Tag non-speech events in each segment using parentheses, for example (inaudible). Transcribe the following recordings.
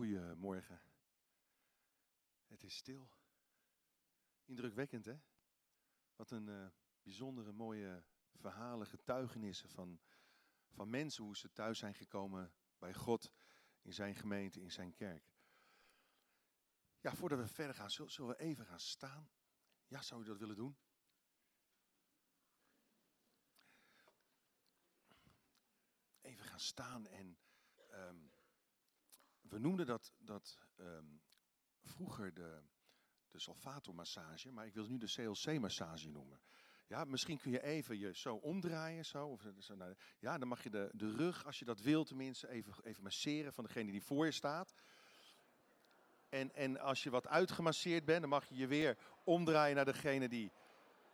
Goedemorgen. Het is stil. Indrukwekkend, hè? Wat een uh, bijzondere, mooie verhalen, getuigenissen van, van mensen, hoe ze thuis zijn gekomen bij God, in zijn gemeente, in zijn kerk. Ja, voordat we verder gaan, zullen we even gaan staan? Ja, zou u dat willen doen? Even gaan staan en um, we noemden dat, dat um, vroeger de, de salvatormassage, maar ik wil nu de CLC-massage noemen. Ja, misschien kun je even je zo omdraaien. Zo, of zo naar, ja, dan mag je de, de rug, als je dat wil tenminste, even, even masseren van degene die voor je staat. En, en als je wat uitgemasseerd bent, dan mag je je weer omdraaien naar degene die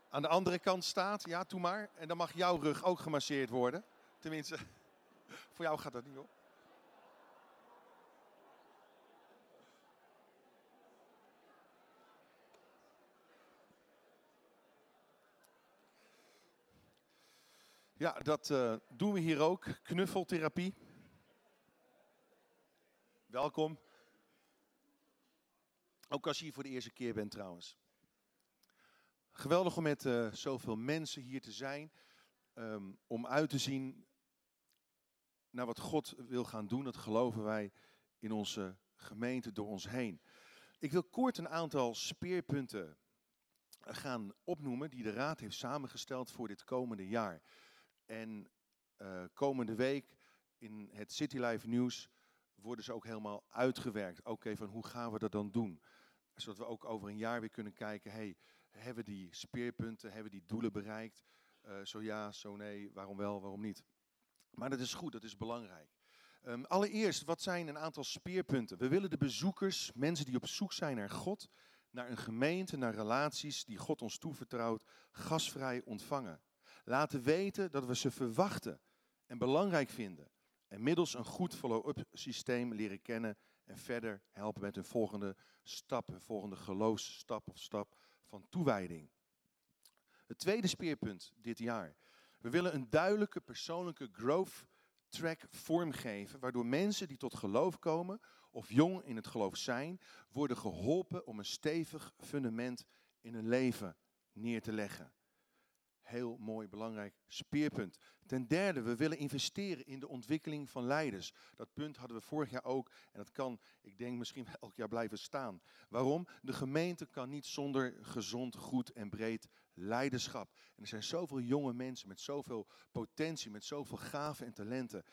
aan de andere kant staat. Ja, doe maar. En dan mag jouw rug ook gemasseerd worden. Tenminste, (laughs) voor jou gaat dat niet op. Ja, dat uh, doen we hier ook. Knuffeltherapie. Welkom. Ook als je hier voor de eerste keer bent trouwens. Geweldig om met uh, zoveel mensen hier te zijn. Um, om uit te zien naar wat God wil gaan doen. Dat geloven wij in onze gemeente door ons heen. Ik wil kort een aantal speerpunten gaan opnoemen die de Raad heeft samengesteld voor dit komende jaar. En uh, komende week in het City Life nieuws worden ze ook helemaal uitgewerkt. Ook even hoe gaan we dat dan doen? Zodat we ook over een jaar weer kunnen kijken, hey, hebben we die speerpunten, hebben we die doelen bereikt? Uh, zo ja, zo nee, waarom wel, waarom niet? Maar dat is goed, dat is belangrijk. Um, allereerst, wat zijn een aantal speerpunten? We willen de bezoekers, mensen die op zoek zijn naar God, naar een gemeente, naar relaties die God ons toevertrouwt, gasvrij ontvangen laten weten dat we ze verwachten en belangrijk vinden. En middels een goed follow-up systeem leren kennen en verder helpen met hun volgende stap, hun volgende geloofsstap of stap van toewijding. Het tweede speerpunt dit jaar. We willen een duidelijke persoonlijke growth track vormgeven, waardoor mensen die tot geloof komen of jong in het geloof zijn, worden geholpen om een stevig fundament in hun leven neer te leggen heel mooi belangrijk speerpunt. Ten derde, we willen investeren in de ontwikkeling van leiders. Dat punt hadden we vorig jaar ook en dat kan, ik denk, misschien (laughs) elk jaar blijven staan. Waarom? De gemeente kan niet zonder gezond, goed en breed leiderschap. En er zijn zoveel jonge mensen met zoveel potentie, met zoveel gaven en talenten.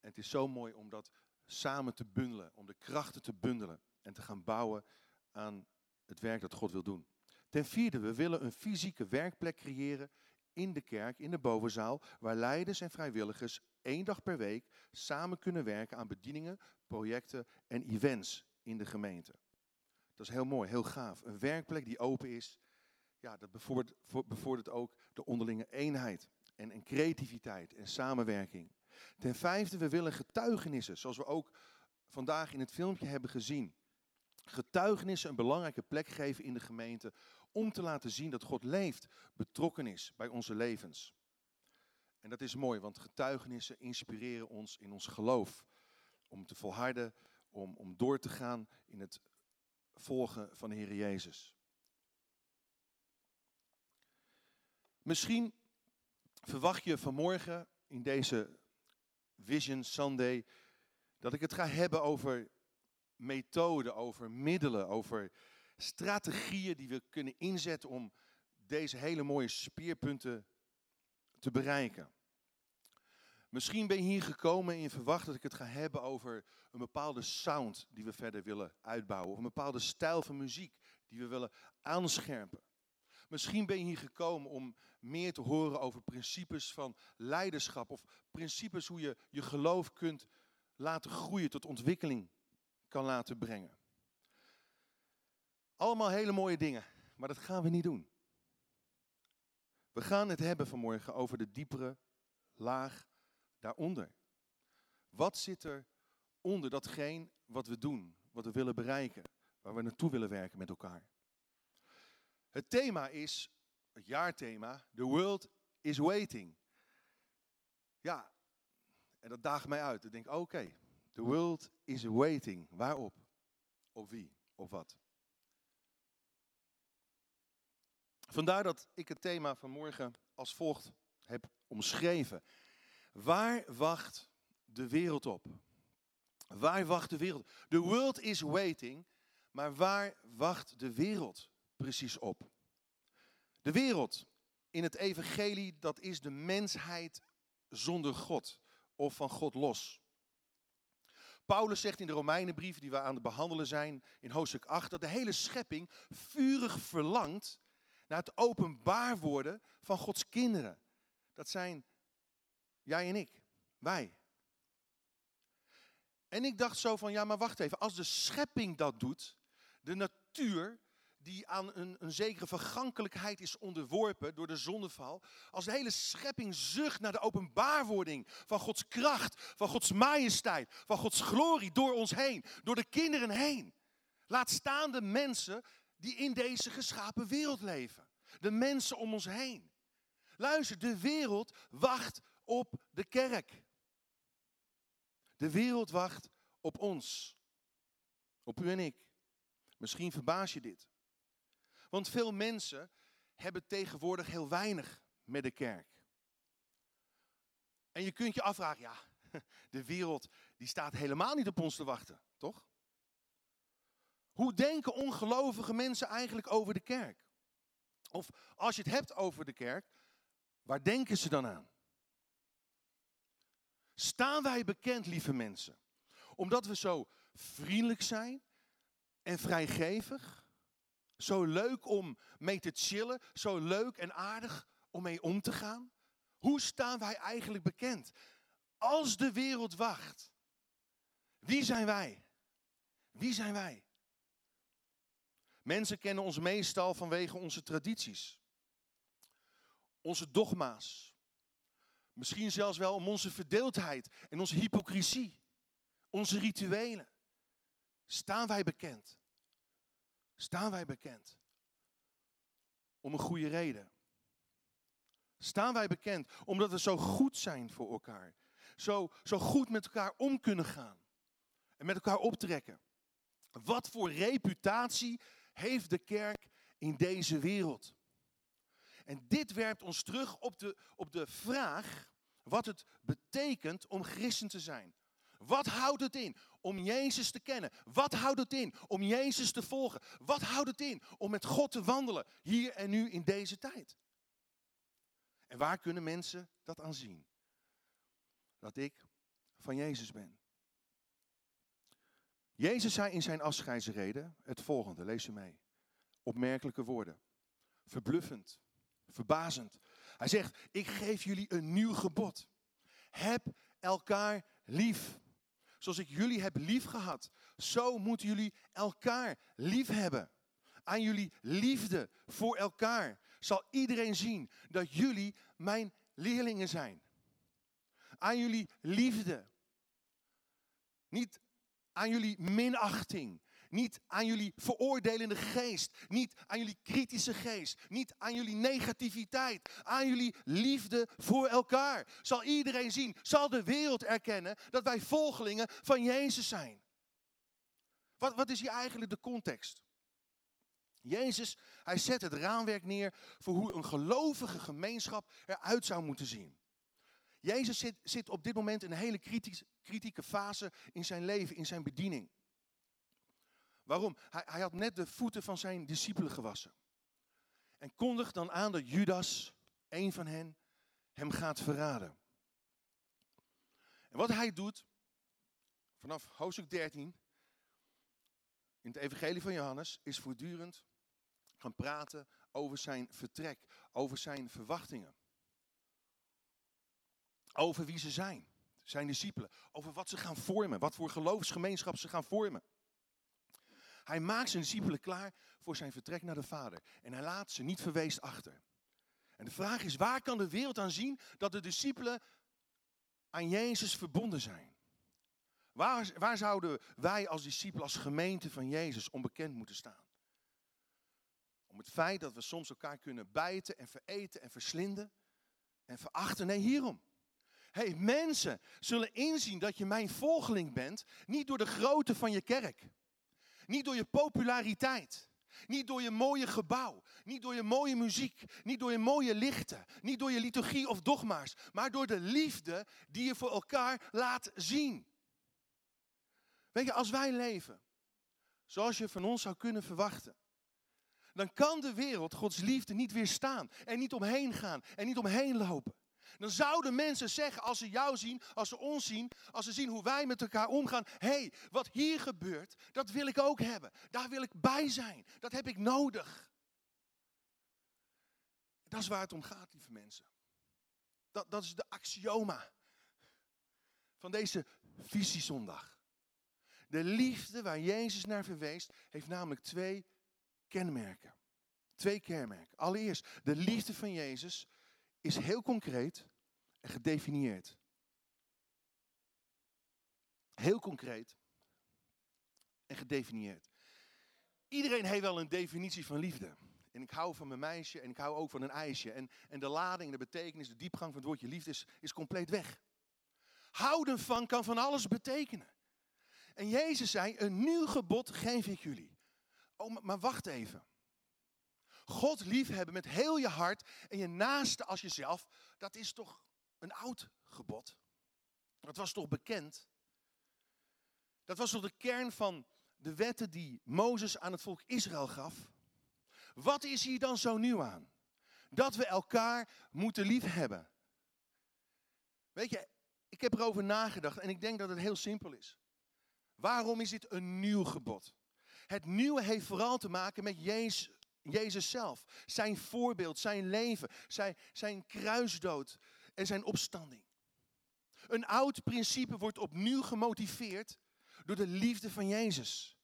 En het is zo mooi om dat samen te bundelen, om de krachten te bundelen en te gaan bouwen aan het werk dat God wil doen. Ten vierde, we willen een fysieke werkplek creëren in de kerk, in de bovenzaal, waar leiders en vrijwilligers één dag per week samen kunnen werken aan bedieningen, projecten en events in de gemeente. Dat is heel mooi, heel gaaf. Een werkplek die open is, ja, dat bevordert, bevordert ook de onderlinge eenheid en, en creativiteit en samenwerking. Ten vijfde, we willen getuigenissen, zoals we ook vandaag in het filmpje hebben gezien. Getuigenissen een belangrijke plek geven in de gemeente om te laten zien dat God leeft, betrokken is bij onze levens. En dat is mooi, want getuigenissen inspireren ons in ons geloof. Om te volharden, om, om door te gaan in het volgen van de Heer Jezus. Misschien verwacht je vanmorgen in deze Vision Sunday dat ik het ga hebben over methoden, over middelen, over strategieën die we kunnen inzetten om deze hele mooie speerpunten te bereiken. Misschien ben je hier gekomen en je verwacht dat ik het ga hebben over een bepaalde sound die we verder willen uitbouwen. Of een bepaalde stijl van muziek die we willen aanscherpen. Misschien ben je hier gekomen om meer te horen over principes van leiderschap. Of principes hoe je je geloof kunt laten groeien, tot ontwikkeling kan laten brengen. Allemaal hele mooie dingen, maar dat gaan we niet doen. We gaan het hebben vanmorgen over de diepere laag daaronder. Wat zit er onder datgene wat we doen, wat we willen bereiken, waar we naartoe willen werken met elkaar? Het thema is, het jaarthema, The World is Waiting. Ja, en dat daagt mij uit. Ik denk, oké, The world is waiting. Waarop? Op wie? Op wat? Vandaar dat ik het thema van morgen als volgt heb omschreven. Waar wacht de wereld op? Waar wacht de wereld? The world is waiting, maar waar wacht de wereld precies op? De wereld in het evangelie, dat is de mensheid zonder God of van God los. Paulus zegt in de Romeinenbrief die we aan het behandelen zijn, in hoofdstuk 8, dat de hele schepping vurig verlangt naar het openbaar worden van Gods kinderen. Dat zijn jij en ik, wij. En ik dacht zo van, ja maar wacht even, als de schepping dat doet, de natuur die aan een, een zekere vergankelijkheid is onderworpen door de zondeval, als de hele schepping zucht naar de openbaarwording van Gods kracht, van Gods majesteit, van Gods glorie door ons heen, door de kinderen heen. Laat staan de mensen die in deze geschapen wereld leven. De mensen om ons heen. Luister, de wereld wacht op de kerk. De wereld wacht op ons. Op u en ik. Misschien verbaas je dit. Want veel mensen hebben tegenwoordig heel weinig met de kerk. En je kunt je afvragen, ja, (laughs) de wereld die staat helemaal niet op ons te wachten, toch? Hoe denken ongelovige mensen eigenlijk over de kerk? Of als je het hebt over de kerk, waar denken ze dan aan? Staan wij bekend, lieve mensen, omdat we zo vriendelijk zijn en vrijgevig? Zo leuk om mee te chillen, zo leuk en aardig om mee om te gaan? Hoe staan wij eigenlijk bekend? Als de wereld wacht, wie zijn wij? Wie zijn wij? Mensen kennen ons meestal vanwege onze tradities, onze dogma's, misschien zelfs wel om onze verdeeldheid en onze hypocrisie, onze rituelen. Staan wij bekend? Staan wij bekend? Om een goede reden. Staan wij bekend omdat we zo goed zijn voor elkaar. Zo, zo goed met elkaar om kunnen gaan. En met elkaar optrekken. Wat voor reputatie heeft de kerk in deze wereld? En dit werpt ons terug op de, op de vraag wat het betekent om christen te zijn. Wat houdt het in om Jezus te kennen? Wat houdt het in om Jezus te volgen? Wat houdt het in om met God te wandelen hier en nu in deze tijd? En waar kunnen mensen dat aan zien? Dat ik van Jezus ben. Jezus zei in zijn afscheidsreden het volgende, lees u mee. Opmerkelijke woorden. Verbluffend, verbazend. Hij zegt, ik geef jullie een nieuw gebod. Heb elkaar lief. Zoals ik jullie heb lief gehad, zo moeten jullie elkaar lief hebben. Aan jullie liefde voor elkaar zal iedereen zien dat jullie mijn leerlingen zijn. Aan jullie liefde. Niet aan jullie minachting. Niet aan jullie veroordelende geest. Niet aan jullie kritische geest. Niet aan jullie negativiteit. Aan jullie liefde voor elkaar. Zal iedereen zien, zal de wereld erkennen dat wij volgelingen van Jezus zijn. Wat, wat is hier eigenlijk de context? Jezus, hij zet het raamwerk neer voor hoe een gelovige gemeenschap eruit zou moeten zien. Jezus zit, zit op dit moment in een hele kritieke fase in zijn leven, in zijn bediening. Waarom? Hij, hij had net de voeten van zijn discipelen gewassen. En kondigt dan aan dat Judas, een van hen, hem gaat verraden. En wat hij doet, vanaf hoofdstuk 13, in het evangelie van Johannes, is voortdurend gaan praten over zijn vertrek, over zijn verwachtingen. Over wie ze zijn, zijn discipelen, over wat ze gaan vormen, wat voor geloofsgemeenschap ze gaan vormen. Hij maakt zijn discipelen klaar voor zijn vertrek naar de Vader. En hij laat ze niet verweest achter. En de vraag is, waar kan de wereld aan zien dat de discipelen aan Jezus verbonden zijn? Waar, waar zouden wij als discipelen, als gemeente van Jezus onbekend moeten staan? Om het feit dat we soms elkaar kunnen bijten en vereten en verslinden en verachten. Nee, hierom. Hey, mensen zullen inzien dat je mijn volgeling bent, niet door de grootte van je kerk, niet door je populariteit, niet door je mooie gebouw, niet door je mooie muziek, niet door je mooie lichten, niet door je liturgie of dogma's, maar door de liefde die je voor elkaar laat zien. Weet je, als wij leven zoals je van ons zou kunnen verwachten, dan kan de wereld Gods liefde niet weerstaan en niet omheen gaan en niet omheen lopen. Dan zouden mensen zeggen, als ze jou zien, als ze ons zien, als ze zien hoe wij met elkaar omgaan. Hé, hey, wat hier gebeurt, dat wil ik ook hebben. Daar wil ik bij zijn. Dat heb ik nodig. Dat is waar het om gaat, lieve mensen. Dat, dat is de axioma van deze visiezondag. De liefde waar Jezus naar verweest, heeft namelijk twee kenmerken. Twee kenmerken. Allereerst, de liefde van Jezus is heel concreet en gedefinieerd. Heel concreet en gedefinieerd. Iedereen heeft wel een definitie van liefde. En ik hou van mijn meisje en ik hou ook van een ijsje. En, en de lading, de betekenis, de diepgang van het woordje liefde is, is compleet weg. Houden van kan van alles betekenen. En Jezus zei, een nieuw gebod geef ik jullie. Oh, maar wacht even. God liefhebben met heel je hart en je naaste als jezelf, dat is toch een oud gebod? Dat was toch bekend? Dat was toch de kern van de wetten die Mozes aan het volk Israël gaf? Wat is hier dan zo nieuw aan? Dat we elkaar moeten liefhebben. Weet je, ik heb erover nagedacht en ik denk dat het heel simpel is. Waarom is dit een nieuw gebod? Het nieuwe heeft vooral te maken met Jezus, Jezus zelf. Zijn voorbeeld, zijn leven, zijn, zijn kruisdood en zijn opstanding. Een oud principe wordt opnieuw gemotiveerd door de liefde van Jezus.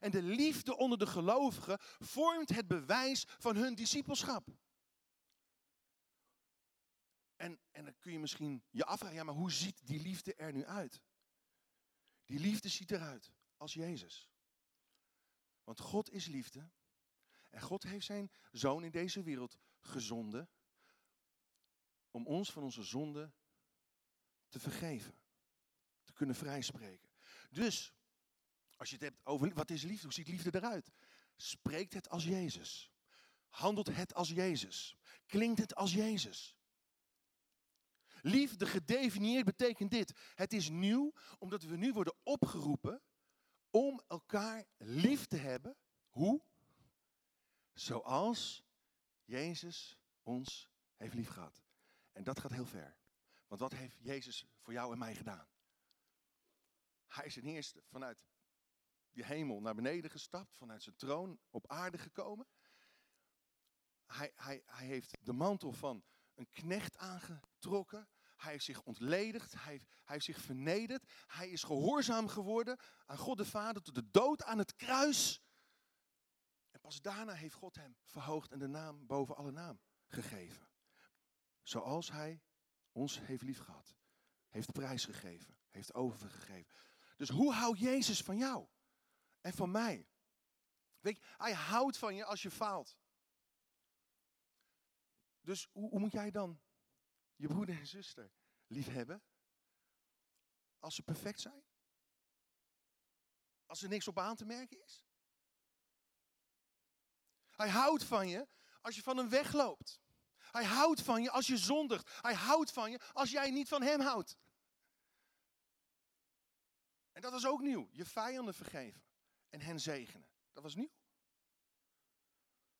En de liefde onder de gelovigen vormt het bewijs van hun discipelschap. En, en dan kun je misschien je afvragen, ja, maar hoe ziet die liefde er nu uit? Die liefde ziet eruit als Jezus. Want God is liefde. En God heeft zijn zoon in deze wereld gezonden om ons van onze zonde te vergeven. Te kunnen vrijspreken. Dus, als je het hebt over wat is liefde, hoe ziet liefde eruit? Spreekt het als Jezus. Handelt het als Jezus. Klinkt het als Jezus. Liefde gedefinieerd betekent dit. Het is nieuw omdat we nu worden opgeroepen om elkaar lief te hebben. Hoe? Zoals Jezus ons heeft lief gehad. En dat gaat heel ver. Want wat heeft Jezus voor jou en mij gedaan? Hij is ten eerste vanuit die hemel naar beneden gestapt, vanuit zijn troon op aarde gekomen. Hij, hij, hij heeft de mantel van een knecht aangetrokken. Hij heeft zich ontledigd, hij, hij heeft zich vernederd. Hij is gehoorzaam geworden aan God de Vader tot de dood aan het kruis. Pas daarna heeft God hem verhoogd en de naam boven alle naam gegeven. Zoals hij ons heeft liefgehad. Heeft prijs gegeven. Heeft overgegeven. Dus hoe houdt Jezus van jou? En van mij? Weet je, hij houdt van je als je faalt. Dus hoe, hoe moet jij dan je broeder en zuster liefhebben? Als ze perfect zijn? Als er niks op aan te merken is? Hij houdt van je als je van hem wegloopt. Hij houdt van je als je zondigt. Hij houdt van je als jij niet van hem houdt. En dat was ook nieuw. Je vijanden vergeven en hen zegenen. Dat was nieuw.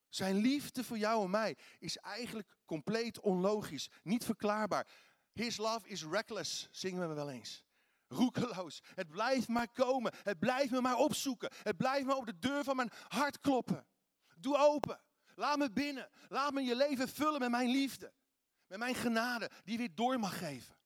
Zijn liefde voor jou en mij is eigenlijk compleet onlogisch, niet verklaarbaar. His love is reckless, zingen we wel eens. Roekeloos. Het blijft maar komen. Het blijft me maar opzoeken. Het blijft maar op de deur van mijn hart kloppen. Doe open. Laat me binnen. Laat me je leven vullen met mijn liefde. Met mijn genade, die weer door mag geven.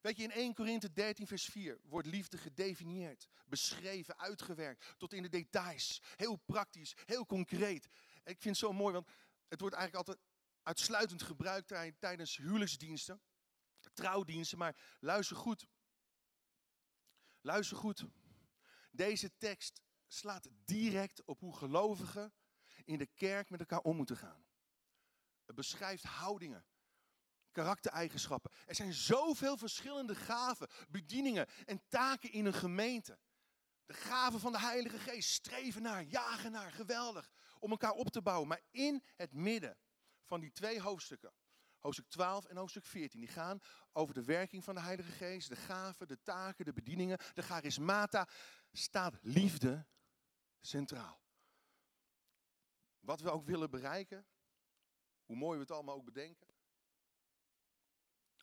Weet je, in 1 Korinthe 13, vers 4 wordt liefde gedefinieerd, beschreven, uitgewerkt, tot in de details. Heel praktisch, heel concreet. Ik vind het zo mooi, want het wordt eigenlijk altijd uitsluitend gebruikt tijdens huwelijksdiensten, trouwdiensten. Maar luister goed. Luister goed. Deze tekst slaat direct op hoe gelovigen in de kerk met elkaar om moeten gaan. Het beschrijft houdingen karaktereigenschappen. Er zijn zoveel verschillende gaven, bedieningen en taken in een gemeente. De gaven van de Heilige Geest, streven naar, jagen naar, geweldig. Om elkaar op te bouwen. Maar in het midden van die twee hoofdstukken, hoofdstuk 12 en hoofdstuk 14, die gaan over de werking van de Heilige Geest, de gaven, de taken, de bedieningen, de charismata, staat liefde centraal. Wat we ook willen bereiken, hoe mooi we het allemaal ook bedenken.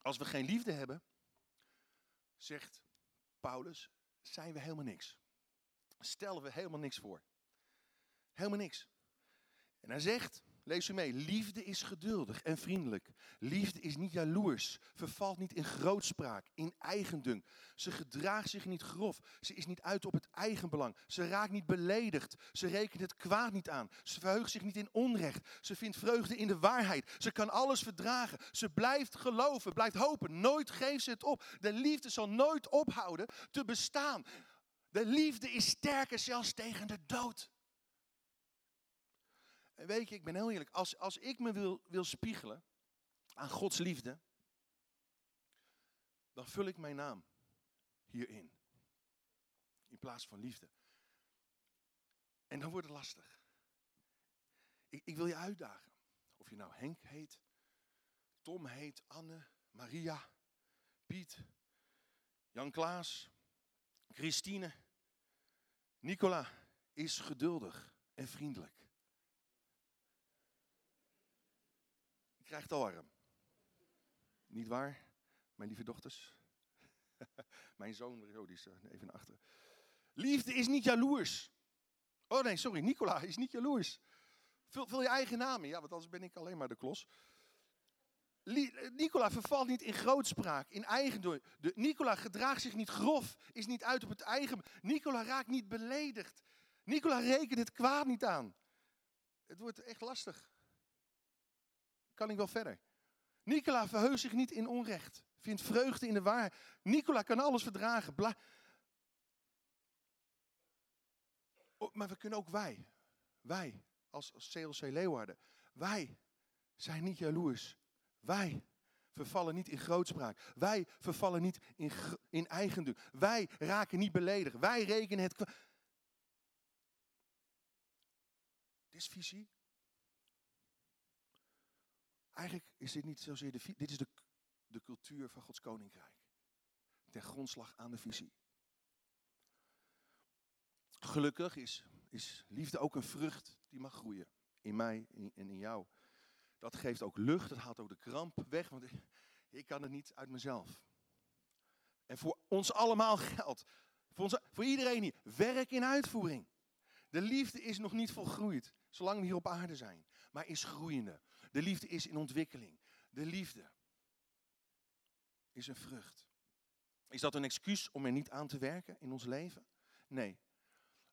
Als we geen liefde hebben, zegt Paulus, zijn we helemaal niks. Stellen we helemaal niks voor. Helemaal niks. En hij zegt, lees u mee, liefde is geduldig en vriendelijk. Liefde is niet jaloers, vervalt niet in grootspraak, in eigendunk. Ze gedraagt zich niet grof, ze is niet uit op het eigen belang. Ze raakt niet beledigd, ze rekent het kwaad niet aan. Ze verheugt zich niet in onrecht, ze vindt vreugde in de waarheid. Ze kan alles verdragen, ze blijft geloven, blijft hopen. Nooit geeft ze het op. De liefde zal nooit ophouden te bestaan. De liefde is sterker zelfs tegen de dood. Weet je, ik ben heel eerlijk, als, als ik me wil, wil spiegelen aan Gods liefde, dan vul ik mijn naam hierin. In plaats van liefde. En dan wordt het lastig. Ik, ik wil je uitdagen. Of je nou Henk heet, Tom heet, Anne, Maria, Piet, Jan Klaas, Christine, Nicola is geduldig en vriendelijk. Ik krijg het al warm. Niet waar, mijn lieve dochters? (laughs) mijn zoon, oh, die is eh, even naar achteren. Liefde is niet jaloers. Oh nee, sorry, Nicola is niet jaloers. Vul, vul je eigen naam in, ja, want anders ben ik alleen maar de klos. Nicola vervalt niet in grootspraak, in eigendom. De, Nicola gedraagt zich niet grof, is niet uit op het eigen. Nicola raakt niet beledigd. Nicola rekent het kwaad niet aan. Het wordt echt lastig. Kan ik wel verder? Nicola verheugt zich niet in onrecht, vindt vreugde in de waarheid. Nicola kan alles verdragen. Maar we kunnen ook wij, wij als, als CLC Leeuwarden, wij zijn niet jaloers wij vervallen niet in grootspraak. Wij vervallen niet in, in eigendom. Wij raken niet beledigd. Wij rekenen het. Dit is visie. Eigenlijk is dit niet zozeer de Dit is de, de cultuur van Gods koninkrijk. Ten grondslag aan de visie. Gelukkig is, is liefde ook een vrucht die mag groeien. In mij en in jou. Dat geeft ook lucht, dat haalt ook de kramp weg, want ik kan het niet uit mezelf. En voor ons allemaal geldt, voor, ons, voor iedereen hier, werk in uitvoering. De liefde is nog niet volgroeid, zolang we hier op aarde zijn, maar is groeiende. De liefde is in ontwikkeling. De liefde is een vrucht. Is dat een excuus om er niet aan te werken in ons leven? Nee,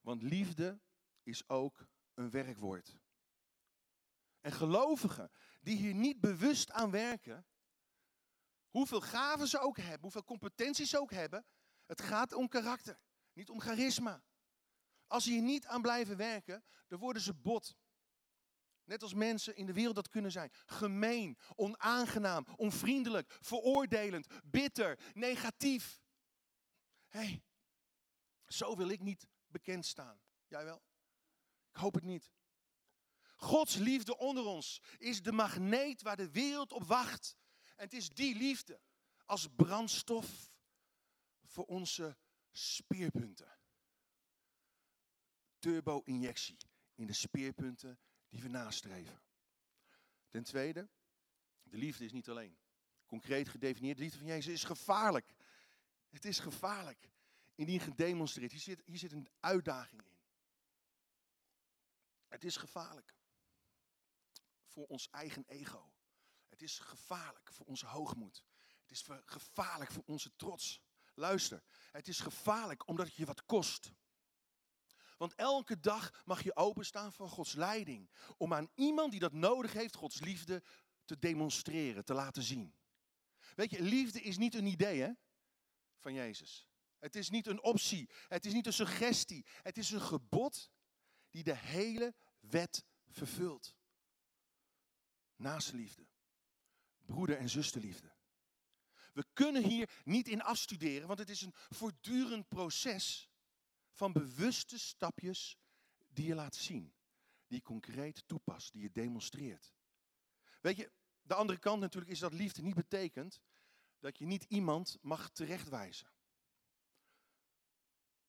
want liefde is ook een werkwoord. En gelovigen die hier niet bewust aan werken, hoeveel gaven ze ook hebben, hoeveel competenties ze ook hebben, het gaat om karakter, niet om charisma. Als ze hier niet aan blijven werken, dan worden ze bot. Net als mensen in de wereld dat kunnen zijn. Gemeen, onaangenaam, onvriendelijk, veroordelend, bitter, negatief. Hé, zo wil ik niet bekend staan. Jij wel? Ik hoop het niet. Gods liefde onder ons is de magneet waar de wereld op wacht. En het is die liefde als brandstof voor onze speerpunten. Turbo-injectie in de speerpunten die we nastreven. Ten tweede, de liefde is niet alleen concreet gedefinieerd. De liefde van Jezus is gevaarlijk. Het is gevaarlijk. Indien gedemonstreerd. Hier zit, hier zit een uitdaging in. Het is gevaarlijk voor ons eigen ego. Het is gevaarlijk voor onze hoogmoed. Het is gevaarlijk voor onze trots. Luister, het is gevaarlijk omdat het je wat kost. Want elke dag mag je openstaan voor Gods leiding. Om aan iemand die dat nodig heeft, Gods liefde te demonstreren, te laten zien. Weet je, liefde is niet een idee van Jezus. Het is niet een optie. Het is niet een suggestie. Het is een gebod die de hele wet vervult. Naast liefde. broeder- en zusterliefde. We kunnen hier niet in afstuderen, want het is een voortdurend proces van bewuste stapjes die je laat zien, die je concreet toepast, die je demonstreert. Weet je, de andere kant natuurlijk is dat liefde niet betekent dat je niet iemand mag terechtwijzen.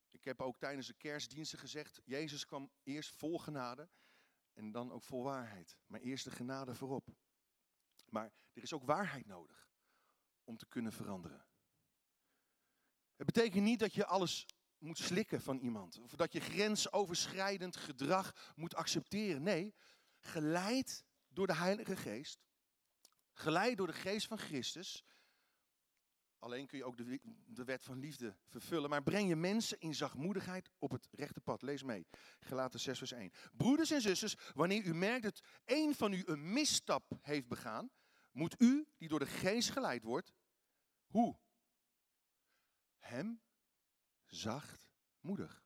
Ik heb ook tijdens de kerstdiensten gezegd, Jezus kwam eerst vol genade en dan ook vol waarheid. Maar eerst de genade voorop. Maar er is ook waarheid nodig om te kunnen veranderen. Het betekent niet dat je alles moet slikken van iemand. Of dat je grensoverschrijdend gedrag moet accepteren. Nee, geleid door de Heilige Geest. Geleid door de Geest van Christus. Alleen kun je ook de, de wet van liefde vervullen. Maar breng je mensen in zachtmoedigheid op het rechte pad. Lees mee. Gelaten 6 vers 1. Broeders en zusters, wanneer u merkt dat een van u een misstap heeft begaan, moet u, die door de geest geleid wordt, hoe? Hem zachtmoedig.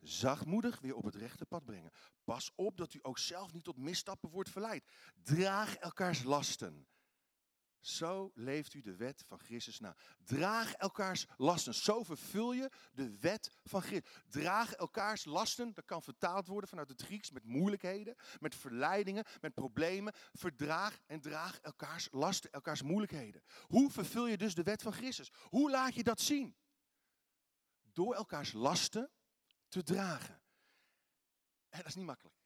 Zachtmoedig weer op het rechte pad brengen. Pas op dat u ook zelf niet tot misstappen wordt verleid. Draag elkaars lasten. Zo leeft u de wet van Christus na. Draag elkaars lasten. Zo vervul je de wet van Christus. Draag elkaars lasten. Dat kan vertaald worden vanuit het Grieks met moeilijkheden, met verleidingen, met problemen. Verdraag en draag elkaars lasten, elkaars moeilijkheden. Hoe vervul je dus de wet van Christus? Hoe laat je dat zien? Door elkaars lasten te dragen. En dat is niet makkelijk.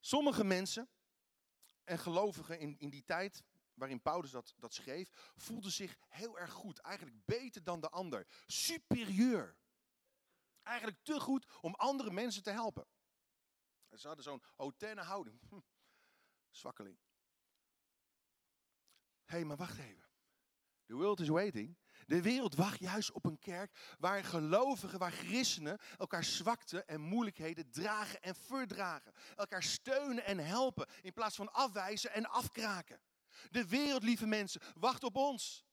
Sommige mensen en gelovigen in, in die tijd, waarin Paulus dat, dat schreef, voelden zich heel erg goed. Eigenlijk beter dan de ander. Superieur. Eigenlijk te goed om andere mensen te helpen. Ze hadden zo'n hautaine houding. Hm. Zwakkeling. Hé, hey, maar wacht even. The world is waiting. De wereld wacht juist op een kerk waar gelovigen, waar christenen elkaar zwakte en moeilijkheden dragen en verdragen. Elkaar steunen en helpen in plaats van afwijzen en afkraken. De wereld, lieve mensen, wacht op ons.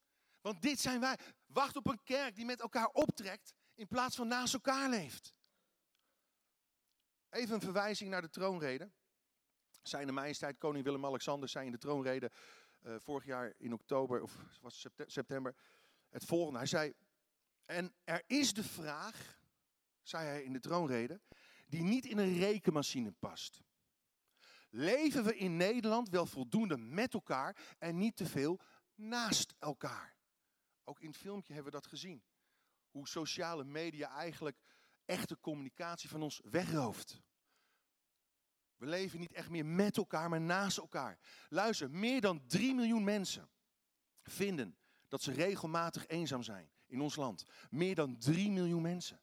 Want dit zijn wij. Wacht op een kerk die met elkaar optrekt in plaats van naast elkaar leeft. Even een verwijzing naar de troonrede. Zijn de majesteit koning Willem-Alexander zei in de troonrede uh, vorig jaar in oktober of was september het volgende. Hij zei, en er is de vraag, zei hij in de troonrede, die niet in een rekenmachine past. Leven we in Nederland wel voldoende met elkaar en niet te veel naast elkaar? Ook in het filmpje hebben we dat gezien. Hoe sociale media eigenlijk echte communicatie van ons wegrooft. We leven niet echt meer met elkaar, maar naast elkaar. Luister, meer dan 3 miljoen mensen vinden dat ze regelmatig eenzaam zijn in ons land. Meer dan 3 miljoen mensen.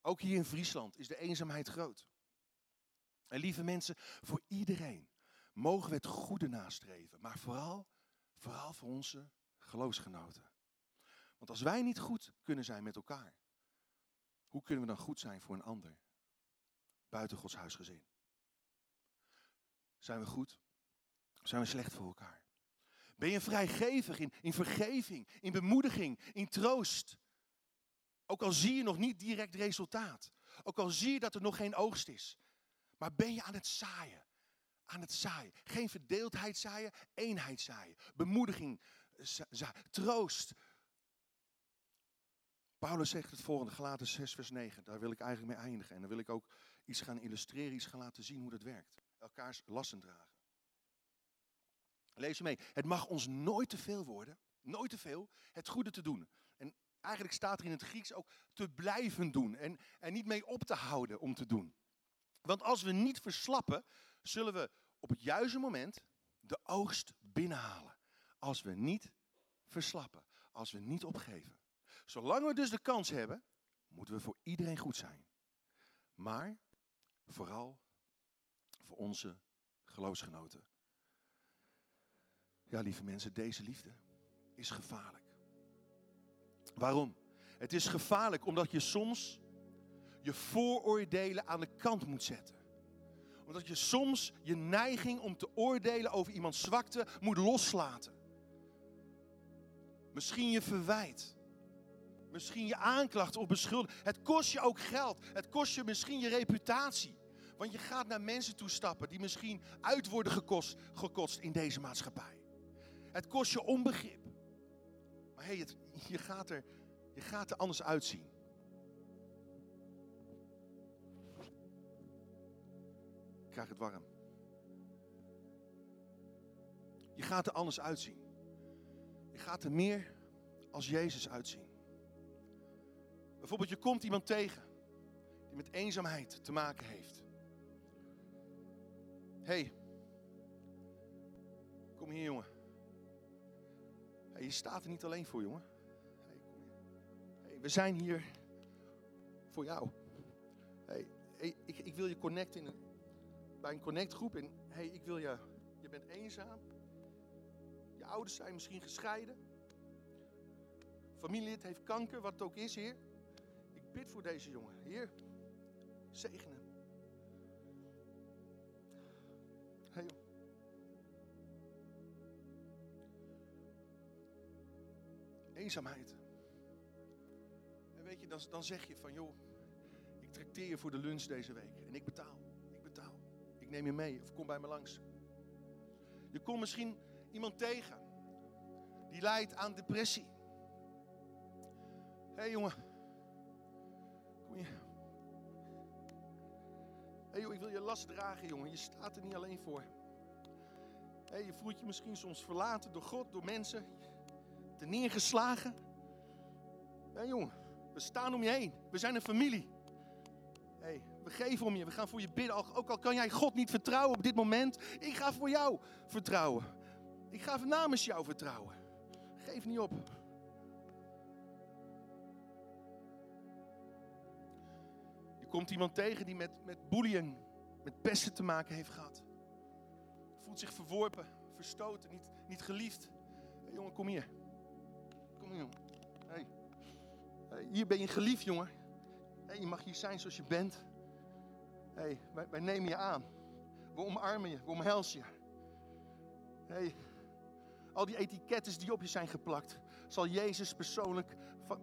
Ook hier in Friesland is de eenzaamheid groot. En lieve mensen, voor iedereen mogen we het goede nastreven. Maar vooral, vooral voor onze geloofsgenoten. Want als wij niet goed kunnen zijn met elkaar, hoe kunnen we dan goed zijn voor een ander? Buiten Gods huisgezin. Zijn we goed? Zijn we slecht voor elkaar? Ben je vrijgevig in, in vergeving, in bemoediging, in troost? Ook al zie je nog niet direct resultaat. Ook al zie je dat er nog geen oogst is. Maar ben je aan het zaaien? Aan het zaaien. Geen verdeeldheid zaaien, eenheid zaaien. Bemoediging, zaaien, troost. Paulus zegt het volgende, Galaten 6 vers 9. Daar wil ik eigenlijk mee eindigen. En dan wil ik ook iets gaan illustreren, iets gaan laten zien hoe dat werkt. Elkaars lasten dragen. Lees je mee. Het mag ons nooit te veel worden. Nooit te veel. Het goede te doen. En eigenlijk staat er in het Grieks ook te blijven doen. En, en niet mee op te houden om te doen. Want als we niet verslappen, zullen we op het juiste moment de oogst binnenhalen. Als we niet verslappen. Als we niet opgeven. Zolang we dus de kans hebben, moeten we voor iedereen goed zijn. Maar vooral voor onze geloofsgenoten. Ja, lieve mensen, deze liefde is gevaarlijk. Waarom? Het is gevaarlijk omdat je soms je vooroordelen aan de kant moet zetten. Omdat je soms je neiging om te oordelen over iemands zwakte moet loslaten. Misschien je verwijt. Misschien je aanklacht of beschuldiging. Het kost je ook geld. Het kost je misschien je reputatie. Want je gaat naar mensen toe stappen die misschien uit worden gekost, gekotst in deze maatschappij. Het kost je onbegrip. Maar hey, het, je, gaat er, je gaat er anders uitzien. Ik krijg het warm. Je gaat er anders uitzien. Je gaat er meer als Jezus uitzien. Bijvoorbeeld, je komt iemand tegen die met eenzaamheid te maken heeft. hey, kom hier jongen. Je staat er niet alleen voor jongen. Hey. Hey, we zijn hier voor jou. Ik, ik, wil je connecten in een, bij een connectgroep. En hey, ik wil je, je bent eenzaam. Je ouders zijn misschien gescheiden. Familielid heeft kanker, wat het ook is, Heer. Ik bid voor deze jongen. Heer, zegen hem. Hey, Eenzaamheid. En weet je, dan, dan zeg je van, joh, ik trakteer je voor de lunch deze week. En ik betaal, ik betaal. Ik neem je mee of kom bij me langs. Je komt misschien iemand tegen die lijdt aan depressie. Hé hey, jongen, kom hier. Hé hey, joh, ik wil je last dragen, jongen. Je staat er niet alleen voor. Hey, je voelt je misschien soms verlaten door God, door mensen. Te neergeslagen. Hey, jongen, we staan om je heen. We zijn een familie. Hey, we geven om je. We gaan voor je bidden. Ook al kan jij God niet vertrouwen op dit moment. Ik ga voor jou vertrouwen. Ik ga namens jou vertrouwen. Geef niet op. Je komt iemand tegen die met, met bullying, met pesten te maken heeft gehad. Voelt zich verworpen, verstoten, niet, niet geliefd. Jongen, kom hier. Kom. Hey. hier ben je geliefd, jongen. Hey, je mag hier zijn zoals je bent. Hey, wij, wij nemen je aan. We omarmen je, we omhelzen je. Hey, al die etiketten die op je zijn geplakt, zal Jezus persoonlijk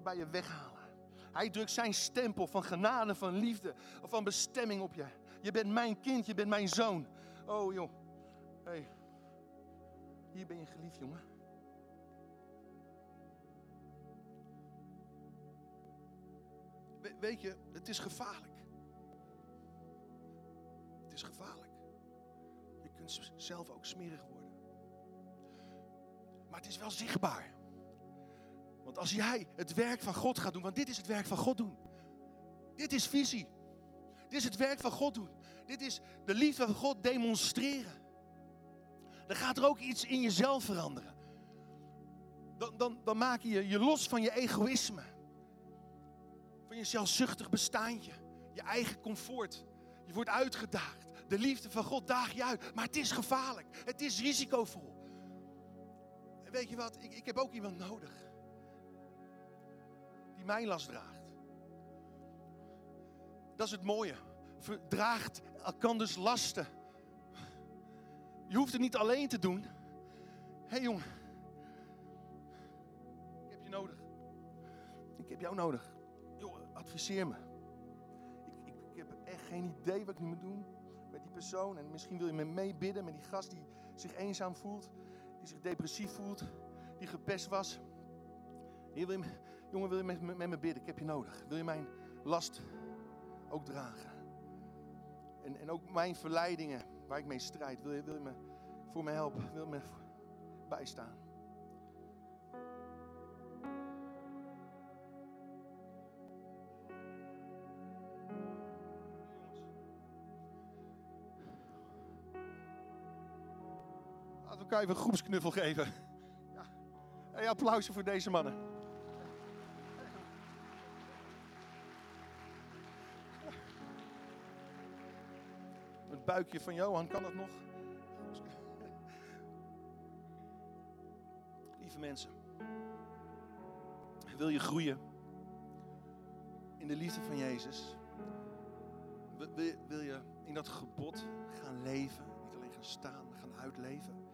bij je weghalen. Hij drukt zijn stempel van genade, van liefde, van bestemming op je. Je bent mijn kind, je bent mijn zoon. Oh joh, hey. hier ben je geliefd jongen. Weet je, het is gevaarlijk. Het is gevaarlijk. Je kunt zelf ook smerig worden. Maar het is wel zichtbaar. Want als jij het werk van God gaat doen, want dit is het werk van God doen. Dit is visie. Dit is het werk van God doen. Dit is de liefde van God demonstreren. Dan gaat er ook iets in jezelf veranderen. Dan, dan, dan maak je je los van je egoïsme. Van je zelfzuchtig bestaantje. Je eigen comfort. Je wordt uitgedaagd. De liefde van God daag je uit. Maar het is gevaarlijk. Het is risicovol weet je wat, ik, ik heb ook iemand nodig. Die mijn last draagt. Dat is het mooie. Verdraagt elkanders lasten. Je hoeft het niet alleen te doen. Hé hey, jongen. Ik heb je nodig. Ik heb jou nodig. Adviseer me. Ik, ik, ik heb echt geen idee wat ik nu moet doen met die persoon. En misschien wil je me meebidden met die gast die zich eenzaam voelt die zich depressief voelt, die gepest was. Wil je, jongen, wil je met, met, me bidden? Ik heb je nodig. Wil je mijn last ook dragen? En, en ook mijn verleidingen waar ik mee strijd. Wil je, wil je me voor me helpen? Wil je me bijstaan? Elkaar even een groepsknuffel geven. Ja. Applausje voor deze mannen. Het buikje van Johan, kan dat nog? Lieve mensen, wil je groeien in de liefde van Jezus? Wil je in dat gebod gaan leven? Niet alleen gaan staan, maar gaan uitleven?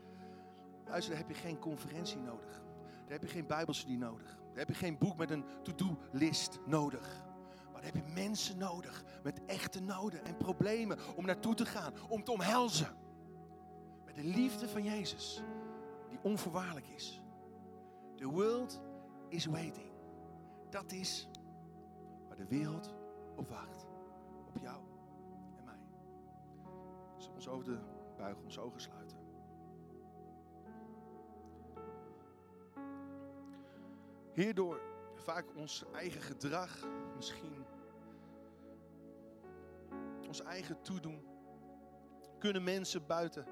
Luister, daar heb je geen conferentie nodig. Daar heb je geen bijbelstudie nodig. Daar heb je geen boek met een to-do-list nodig. Maar dan heb je mensen nodig met echte noden en problemen om naartoe te gaan, om te omhelzen. Met de liefde van Jezus, die onvoorwaardelijk is. The world is waiting. Dat is waar de wereld op wacht. Op jou en mij. Zullen we ons over de buigen, onze ogen sluiten. Hierdoor vaak ons eigen gedrag, misschien ons eigen toedoen, kunnen mensen buiten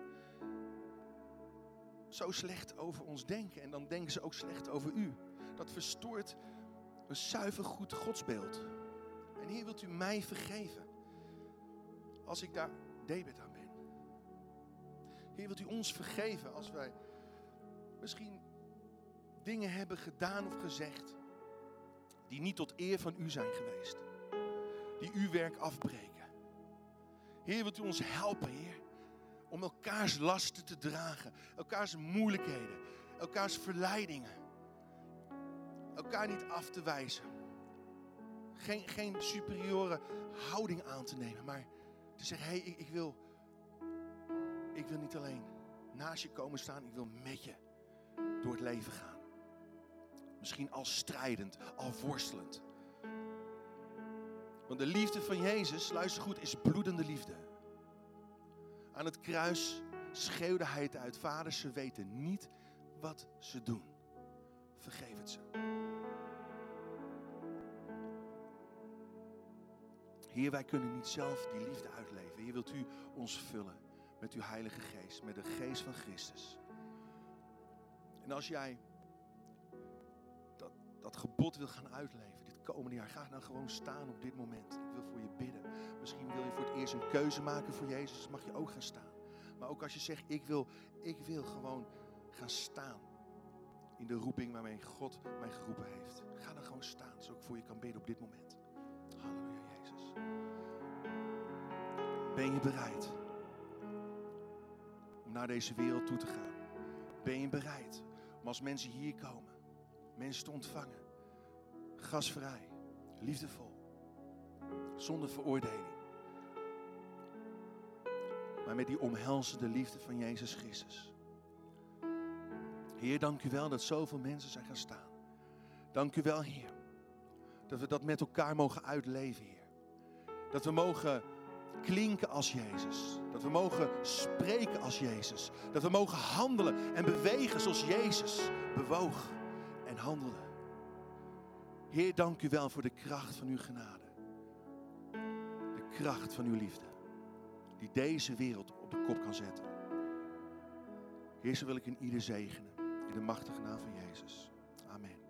zo slecht over ons denken. En dan denken ze ook slecht over u. Dat verstoort een zuiver goed godsbeeld. En hier wilt u mij vergeven. Als ik daar debet aan ben. Heer, wilt u ons vergeven als wij misschien dingen hebben gedaan of gezegd die niet tot eer van u zijn geweest. Die uw werk afbreken. Heer, wilt u ons helpen, Heer, om elkaars lasten te dragen, elkaars moeilijkheden, elkaars verleidingen, elkaar niet af te wijzen. Geen, geen superiore houding aan te nemen, maar te zeggen, hé, hey, ik, ik, wil, ik wil niet alleen naast je komen staan, ik wil met je door het leven gaan. Misschien al strijdend, al worstelend. Want de liefde van Jezus, luister goed, is bloedende liefde. Aan het kruis schreeuwde hij het uit. Vader, ze weten niet wat ze doen. Vergeef het ze. Heer, wij kunnen niet zelf die liefde uitleven. Heer, wilt u ons vullen met uw Heilige Geest, met de Geest van Christus. En als jij dat, gebod wil gaan uitleven dit komende jaar, ga dan gewoon staan op dit moment. Ik wil voor je bidden. Misschien wil je voor het eerst een keuze maken voor Jezus, mag je ook gaan staan. Maar ook als je zegt, ik wil, ik wil gewoon gaan staan in de roeping waarmee God mij geroepen heeft. Ga dan gewoon staan, zodat ik voor je kan bidden op dit moment. Halleluja, Jezus. Ben je bereid om naar deze wereld toe te gaan? Ben je bereid om als mensen hier komen, mensen te ontvangen, gasvrij, liefdevol, zonder veroordeling? maar met die omhelzende liefde van Jezus Christus. Heer, dank u wel dat zoveel mensen zijn gaan staan. Dank u wel, Heer, dat we dat met elkaar mogen uitleven, Heer. Dat we mogen klinken als Jezus. Dat we mogen spreken als Jezus. Dat we mogen handelen en bewegen zoals Jezus bewoog en handelde. Heer, dank u wel voor de kracht van uw genade. De kracht van uw liefde die deze wereld op de kop kan zetten. Heer, zo wil ik in ieder zegenen. In de machtige naam van Jezus. Amen.